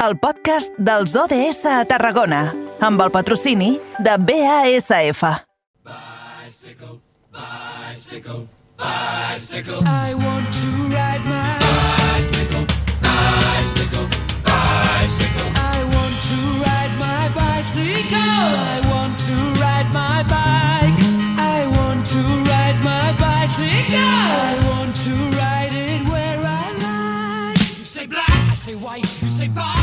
el podcast dels ODS a Tarragona, amb el patrocini de BASF. Bicycle, bicycle, bicycle. I want to ride my bicycle, bicycle, bicycle. I want to ride my bicycle. I want to ride my bike. I want to ride my bicycle. I want to ride it where I like. You say black, I say white, you say bar.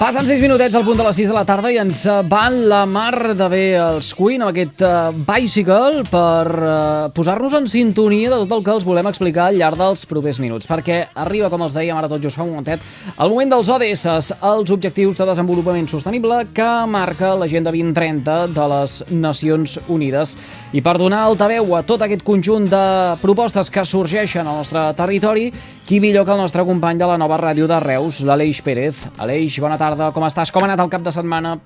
Passen 6 minutets al punt de les 6 de la tarda i ens van la mar de bé els Queen amb aquest uh, Bicycle per uh, posar-nos en sintonia de tot el que els volem explicar al llarg dels propers minuts, perquè arriba, com els dèiem ara tot just fa un momentet, el moment dels ODS, els Objectius de Desenvolupament Sostenible que marca l'Agenda 2030 de les Nacions Unides. I per donar altaveu a tot aquest conjunt de propostes que sorgeixen al nostre territori, qui millor que el nostre company de la nova ràdio de Reus, l'Aleix Pérez. Aleix, bona tarda tarda, com estàs? Com ha anat el cap de setmana?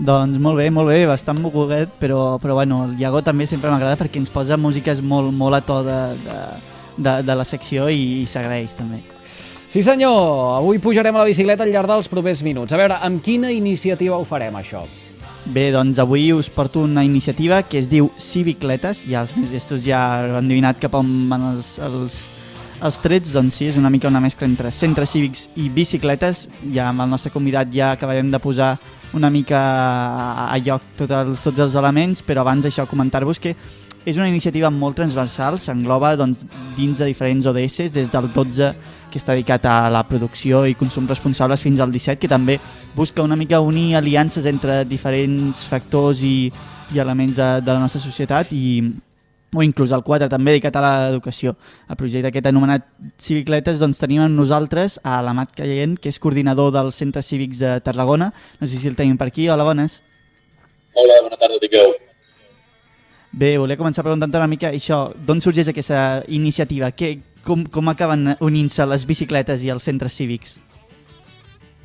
Doncs molt bé, molt bé, bastant mogudet, però, però bueno, el Iago també sempre m'agrada perquè ens posa músiques molt, molt a to de, de, de, de la secció i, i s'agraeix també. Sí senyor, avui pujarem a la bicicleta al llarg dels propers minuts. A veure, amb quina iniciativa ho farem això? Bé, doncs avui us porto una iniciativa que es diu Civicletes, ja els meus gestos ja han adivinat cap on van els, els, els trets, doncs sí, és una mica una mescla entre centres cívics i bicicletes. Ja amb el nostre convidat ja acabarem de posar una mica a lloc tots els, tots els elements, però abans això comentar-vos que és una iniciativa molt transversal, s'engloba doncs, dins de diferents ODS, des del 12 que està dedicat a la producció i consum responsables fins al 17, que també busca una mica unir aliances entre diferents factors i, i elements de, de la nostra societat i, o inclús el 4 també dedicat a l'educació. El projecte aquest anomenat Civicletes doncs tenim amb nosaltres a l'Amat Caient, que és coordinador dels centres cívics de Tarragona. No sé si el tenim per aquí. Hola, bones. Hola, bona tarda, Tiqueu. Bé, volia començar preguntant una mica això, d'on sorgeix aquesta iniciativa? Que, com, com acaben unint-se les bicicletes i els centres cívics?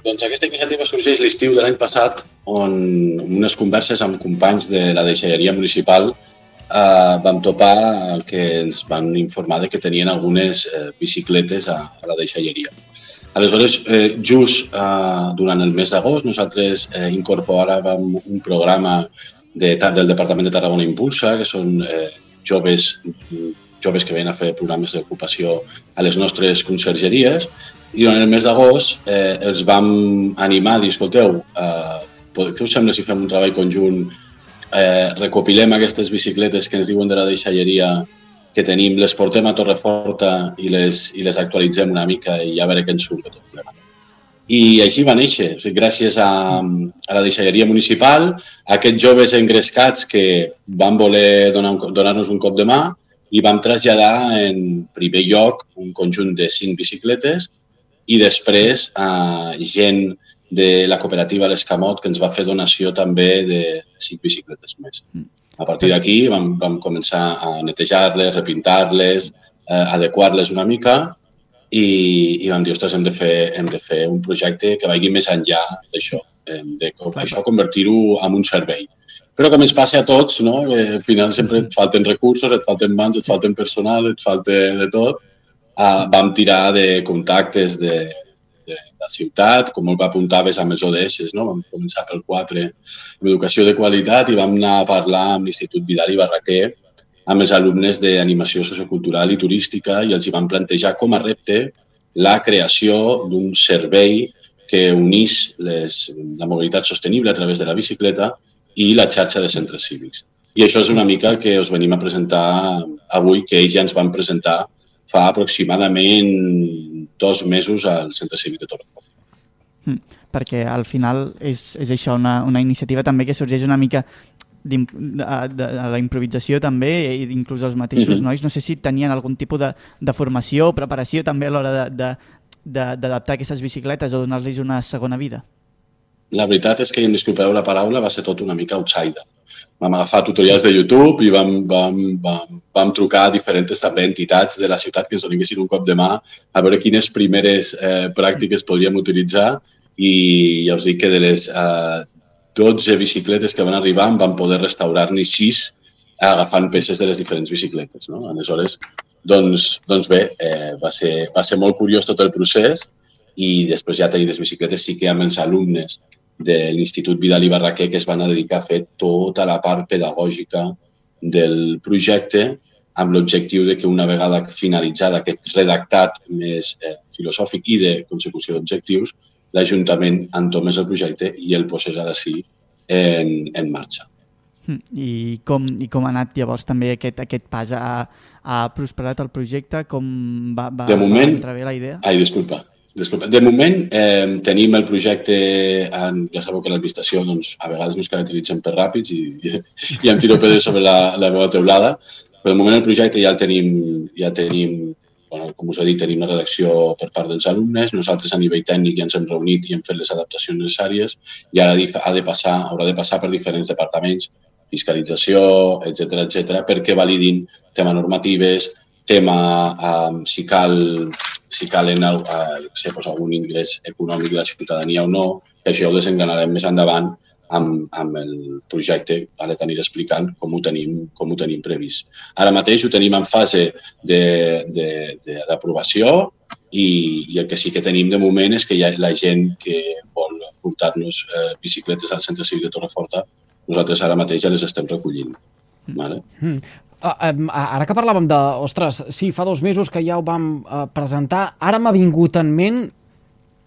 Doncs aquesta iniciativa sorgeix l'estiu de l'any passat on unes converses amb companys de la deixalleria municipal eh, vam topar el que ens van informar de que tenien algunes eh, bicicletes a, a la deixalleria. Aleshores, eh, just eh, durant el mes d'agost, nosaltres eh, incorporàvem un programa de, del Departament de Tarragona Impulsa, que són eh, joves, joves que venen a fer programes d'ocupació a les nostres consergeries, i durant el mes d'agost eh, els vam animar a dir, escolteu, eh, què us sembla si fem un treball conjunt eh, recopilem aquestes bicicletes que ens diuen de la deixalleria que tenim, les portem a Torreforta i les, i les actualitzem una mica i a veure què ens surt de tot plegat. I així va néixer, o sigui, gràcies a, a la deixalleria municipal, a aquests joves engrescats que van voler donar-nos donar un cop de mà i vam traslladar en primer lloc un conjunt de cinc bicicletes i després a gent de la cooperativa L'Escamot, que ens va fer donació també de cinc bicicletes més. Mm. A partir d'aquí vam, vam començar a netejar-les, repintar-les, eh, adequar-les una mica i, i vam dir, ostres, hem de, fer, hem de fer un projecte que vagi més enllà d'això, de això convertir-ho en un servei. Però com ens passa a tots, no? que al final sempre et falten recursos, et falten mans, et falten personal, et falta de tot, uh, vam tirar de contactes de la ciutat, com el apuntaves amb els ODS, no? vam començar pel 4 amb educació de qualitat i vam anar a parlar amb l'Institut Vidal i Barraquer amb els alumnes d'animació sociocultural i turística i els hi van plantejar com a repte la creació d'un servei que unís les, la mobilitat sostenible a través de la bicicleta i la xarxa de centres cívics. I això és una mica que us venim a presentar avui, que ells ja ens van presentar fa aproximadament dos mesos al Centre Cívic de Torreforta. Mm, perquè al final és, és això, una, una iniciativa també que sorgeix una mica de, de, de la improvisació també, i inclús els mateixos mm -hmm. nois, no sé si tenien algun tipus de, de formació o preparació també a l'hora d'adaptar aquestes bicicletes o donar-los una segona vida. La veritat és que, em disculpeu la paraula, va ser tot una mica outsider vam agafar tutorials de YouTube i vam, vam, vam, vam trucar a diferents també entitats de la ciutat que ens donessin un cop de mà a veure quines primeres eh, pràctiques podríem utilitzar i ja us dic que de les eh, 12 bicicletes que van arribar van poder restaurar-ne 6 agafant peces de les diferents bicicletes. No? Aleshores, doncs, doncs bé, eh, va, ser, va ser molt curiós tot el procés i després ja tenir les bicicletes sí que amb els alumnes de l'Institut Vidal i Barraquer que es van a dedicar a fer tota la part pedagògica del projecte amb l'objectiu de que una vegada finalitzada aquest redactat més eh, filosòfic i de consecució d'objectius, l'Ajuntament entomés el projecte i el posés ara sí en, en marxa. Hm, I com, I com ha anat llavors també aquest, aquest pas? Ha, ha prosperat el projecte? Com va, va, de moment, va entrar bé la idea? Ai, disculpa. Disculpa. De moment eh, tenim el projecte, en, ja sabeu que l'administració doncs, a vegades no es caracteritzen per ràpids i, i, i em tiro pedres sobre la, la meva teulada, però de moment el projecte ja el tenim, ja tenim bueno, com us he dit, tenim la redacció per part dels alumnes, nosaltres a nivell tècnic ja ens hem reunit i hem fet les adaptacions necessàries i ara ha de passar, haurà de passar per diferents departaments, fiscalització, etc etc, perquè validin tema normatives, tema um, si cal si calen el, uh, sé, pues, algun ingrés econòmic de la ciutadania o no, que això ho desengranarem més endavant amb, amb el projecte, ara t'aniré explicant com ho, tenim, com ho tenim previst. Ara mateix ho tenim en fase d'aprovació i, i el que sí que tenim de moment és que hi ha la gent que vol portar-nos eh, bicicletes al centre cívic de Torreforta, nosaltres ara mateix ja les estem recollint. Vale? Mm. Uh, ara que parlàvem de, ostres, sí, fa dos mesos que ja ho vam uh, presentar, ara m'ha vingut en ment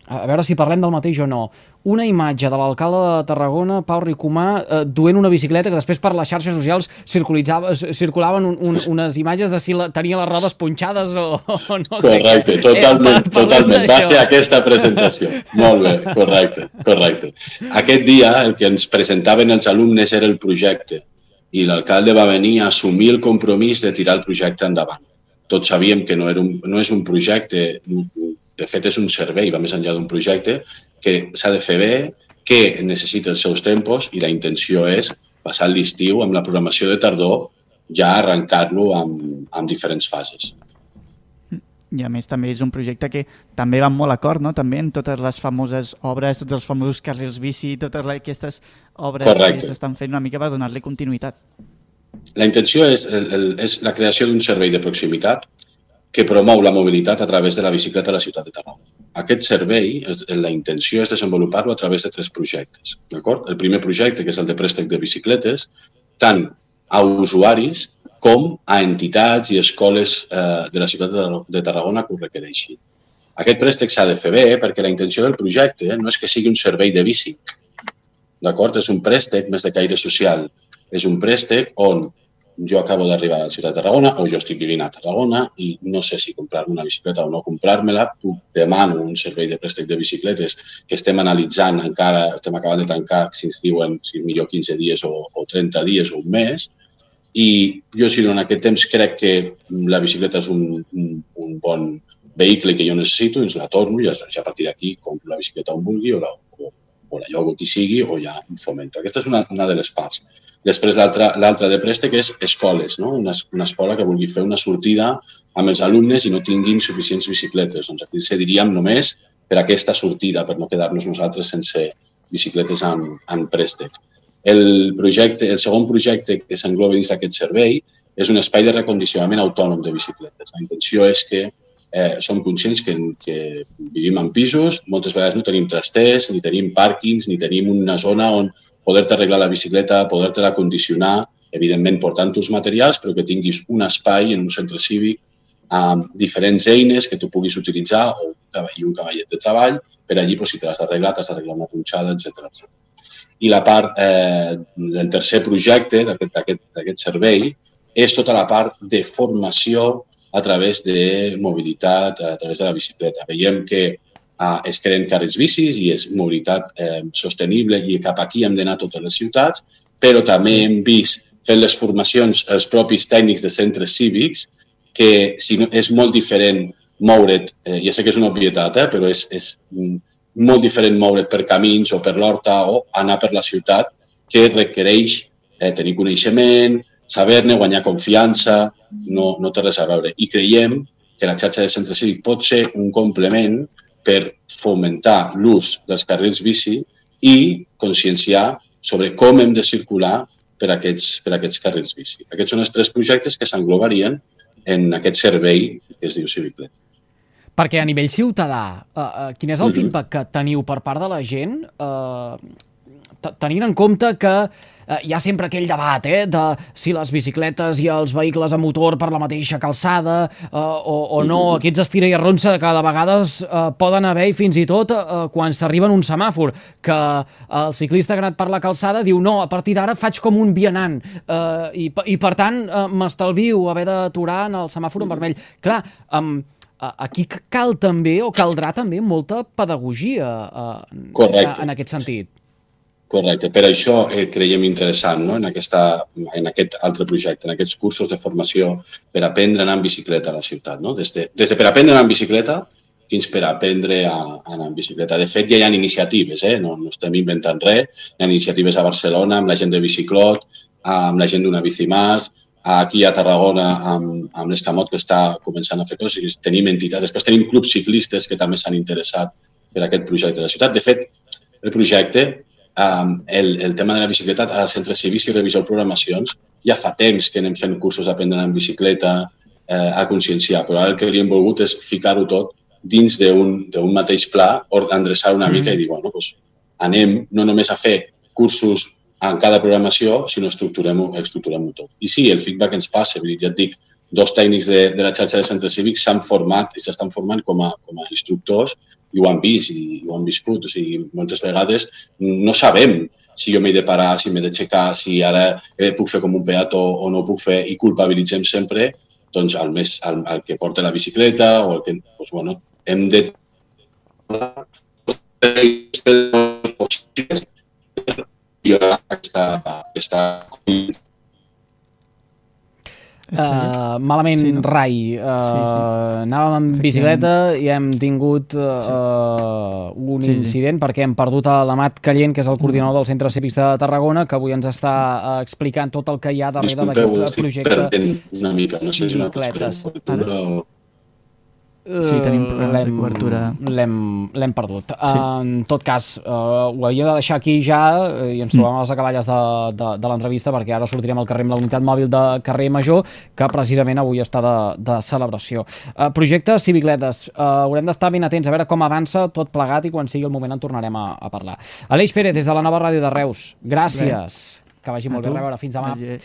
a veure si parlem del mateix o no, una imatge de l'alcalde de Tarragona, Pau Ricomà, eh, duent una bicicleta que després per les xarxes socials circulaven un, un, unes imatges de si la, tenia les rodes punxades o, o no sé. Correcte, totalment, eh, totalment. Va ser aquesta presentació. Molt bé, correcte, correcte. Aquest dia el que ens presentaven els alumnes era el projecte i l'alcalde va venir a assumir el compromís de tirar el projecte endavant. Tots sabíem que no, era un, no és un projecte de fet, és un servei, va més enllà d'un projecte, que s'ha de fer bé, que necessita els seus tempos i la intenció és passar l'estiu amb la programació de tardor ja arrencar-lo amb, amb diferents fases. I a més també és un projecte que també va molt acord, no? també en totes les famoses obres, tots els famosos carrils bici, totes aquestes obres Correcte. que s'estan fent una mica per donar-li continuïtat. La intenció és, el, el, és la creació d'un servei de proximitat que promou la mobilitat a través de la bicicleta a la ciutat de Tarragona. Aquest servei, la intenció és desenvolupar-lo a través de tres projectes. El primer projecte, que és el de préstec de bicicletes, tant a usuaris com a entitats i escoles eh, de la ciutat de Tarragona que ho requereixin. Aquest préstec s'ha de fer bé perquè la intenció del projecte no és que sigui un servei de bici. D'acord? És un préstec més de caire social. És un préstec on jo acabo d'arribar a la ciutat de Tarragona o jo estic vivint a Tarragona i no sé si comprar-me una bicicleta o no comprar-me-la, demano un servei de préstec de bicicletes que estem analitzant encara, estem acabant de tancar si ens diuen si millor 15 dies o, o 30 dies o un mes i jo si en aquest temps crec que la bicicleta és un, un, un bon vehicle que jo necessito, ens la torno i ja, ja a partir d'aquí compro la bicicleta on vulgui o la, o, o la llogo qui sigui o ja fomento. Aquesta és una, una de les parts. Després l'altra de préstec és escoles, no? una, una escola que vulgui fer una sortida amb els alumnes i no tinguin suficients bicicletes. Doncs aquí cediríem només per aquesta sortida, per no quedar-nos nosaltres sense bicicletes en, en préstec. El, projecte, el segon projecte que s'engloba dins d'aquest servei és un espai de recondicionament autònom de bicicletes. La intenció és que eh, som conscients que, que vivim en pisos, moltes vegades no tenim trasters, ni tenim pàrquings, ni tenim una zona on poder-te arreglar la bicicleta, poder-te-la condicionar, evidentment portant uns materials, però que tinguis un espai en un centre cívic amb diferents eines que tu puguis utilitzar o i un cavallet de treball per allí, doncs, si te l'has d'arreglar, t'has d'arreglar una punxada, etc etc. I la part eh, del tercer projecte d'aquest servei és tota la part de formació a través de mobilitat, a través de la bicicleta. Veiem que eh, es creen carrers bicis i és mobilitat eh, sostenible i cap aquí hem d'anar totes les ciutats, però també hem vist fent les formacions els propis tècnics de centres cívics que si no, és molt diferent moure't, eh, ja sé que és una obvietat, eh, però és, és molt diferent moure't per camins o per l'horta o anar per la ciutat que requereix eh, tenir coneixement, saber-ne, guanyar confiança, no, no té res a veure. I creiem que la xarxa de centre cívic pot ser un complement per fomentar l'ús dels carrils bici i conscienciar sobre com hem de circular per aquests, per aquests carrils bici. Aquests són els tres projectes que s'englobarien en aquest servei que es diu Civiclet. perquè a nivell ciutadà, uh, uh, quin és el feedback que teniu per part de la gent? Uh, tenint en compte que eh, hi ha sempre aquell debat eh, de si les bicicletes i els vehicles a motor per la mateixa calçada eh, o, o no, aquests estira i arronsa que de vegades eh, poden haver i fins i tot eh, quan s'arriba en un semàfor que el ciclista que ha anat per la calçada diu no, a partir d'ara faig com un vianant eh, i, i per tant eh, m'estalvio haver d'aturar en el semàfor en vermell. Clar, um, aquí cal també o caldrà també molta pedagogia eh, Correcte. en aquest sentit. Correcte. Per això eh, creiem interessant no? en, aquesta, en aquest altre projecte, en aquests cursos de formació per aprendre a anar en bicicleta a la ciutat. No? Des, de, des de per aprendre a anar en bicicleta fins per aprendre a, a anar en bicicleta. De fet, ja hi ha iniciatives, eh? no, no estem inventant res. Hi ha iniciatives a Barcelona amb la gent de Biciclot, amb la gent d'una bici más, aquí a Tarragona amb, amb l'Escamot que està començant a fer coses. Tenim entitats, després tenim clubs ciclistes que també s'han interessat per aquest projecte de la ciutat. De fet, el projecte um, el, el tema de la bicicleta a centres cívics i revisor programacions ja fa temps que anem fent cursos d'aprendre en bicicleta eh, a conscienciar, però ara el que hauríem volgut és ficar-ho tot dins d'un mateix pla, endreçar una mica i dir, bueno, doncs anem no només a fer cursos en cada programació, sinó estructurem-ho estructurem tot. I sí, el feedback ens passa, ja et dic, dos tècnics de, de la xarxa de centres cívics s'han format i s'estan formant com a, com a instructors i ho han vist i ho han viscut. O sigui, moltes vegades no sabem si jo m'he de parar, si m'he d'aixecar, si ara eh, puc fer com un peató o no puc fer i culpabilitzem sempre doncs, el, més, el, el que porta la bicicleta o el que... Doncs, bueno, hem de aquesta, aquesta Uh, malament, Sí, sí, no? Rai. Uh, Sí, sí, sí. sí. Anàvem amb bicicleta i hem tingut uh, Sí. un Sí, sí. incident perquè hem perdut a l'Amat Callent, que és el coordinador del Centre Cívics de Tarragona, que avui ens està uh, explicant tot el que hi ha darrere Disculpeu, d'aquest estic projecte. perdent una mica. No sé si una o... Sí, tenim problemes de cobertura. L'hem perdut. Sí. En tot cas, uh, ho havia de deixar aquí ja eh, i ens trobem a les acaballes de, de, de l'entrevista perquè ara sortirem al carrer amb la unitat mòbil de carrer Major, que precisament avui està de, de celebració. Uh, projecte Civicletes. Uh, haurem d'estar ben atents a veure com avança tot plegat i quan sigui el moment en tornarem a, a parlar. Aleix Pérez, des de la nova ràdio de Reus. Gràcies. Que vagi molt bé. A reveure. Fins demà. Bé.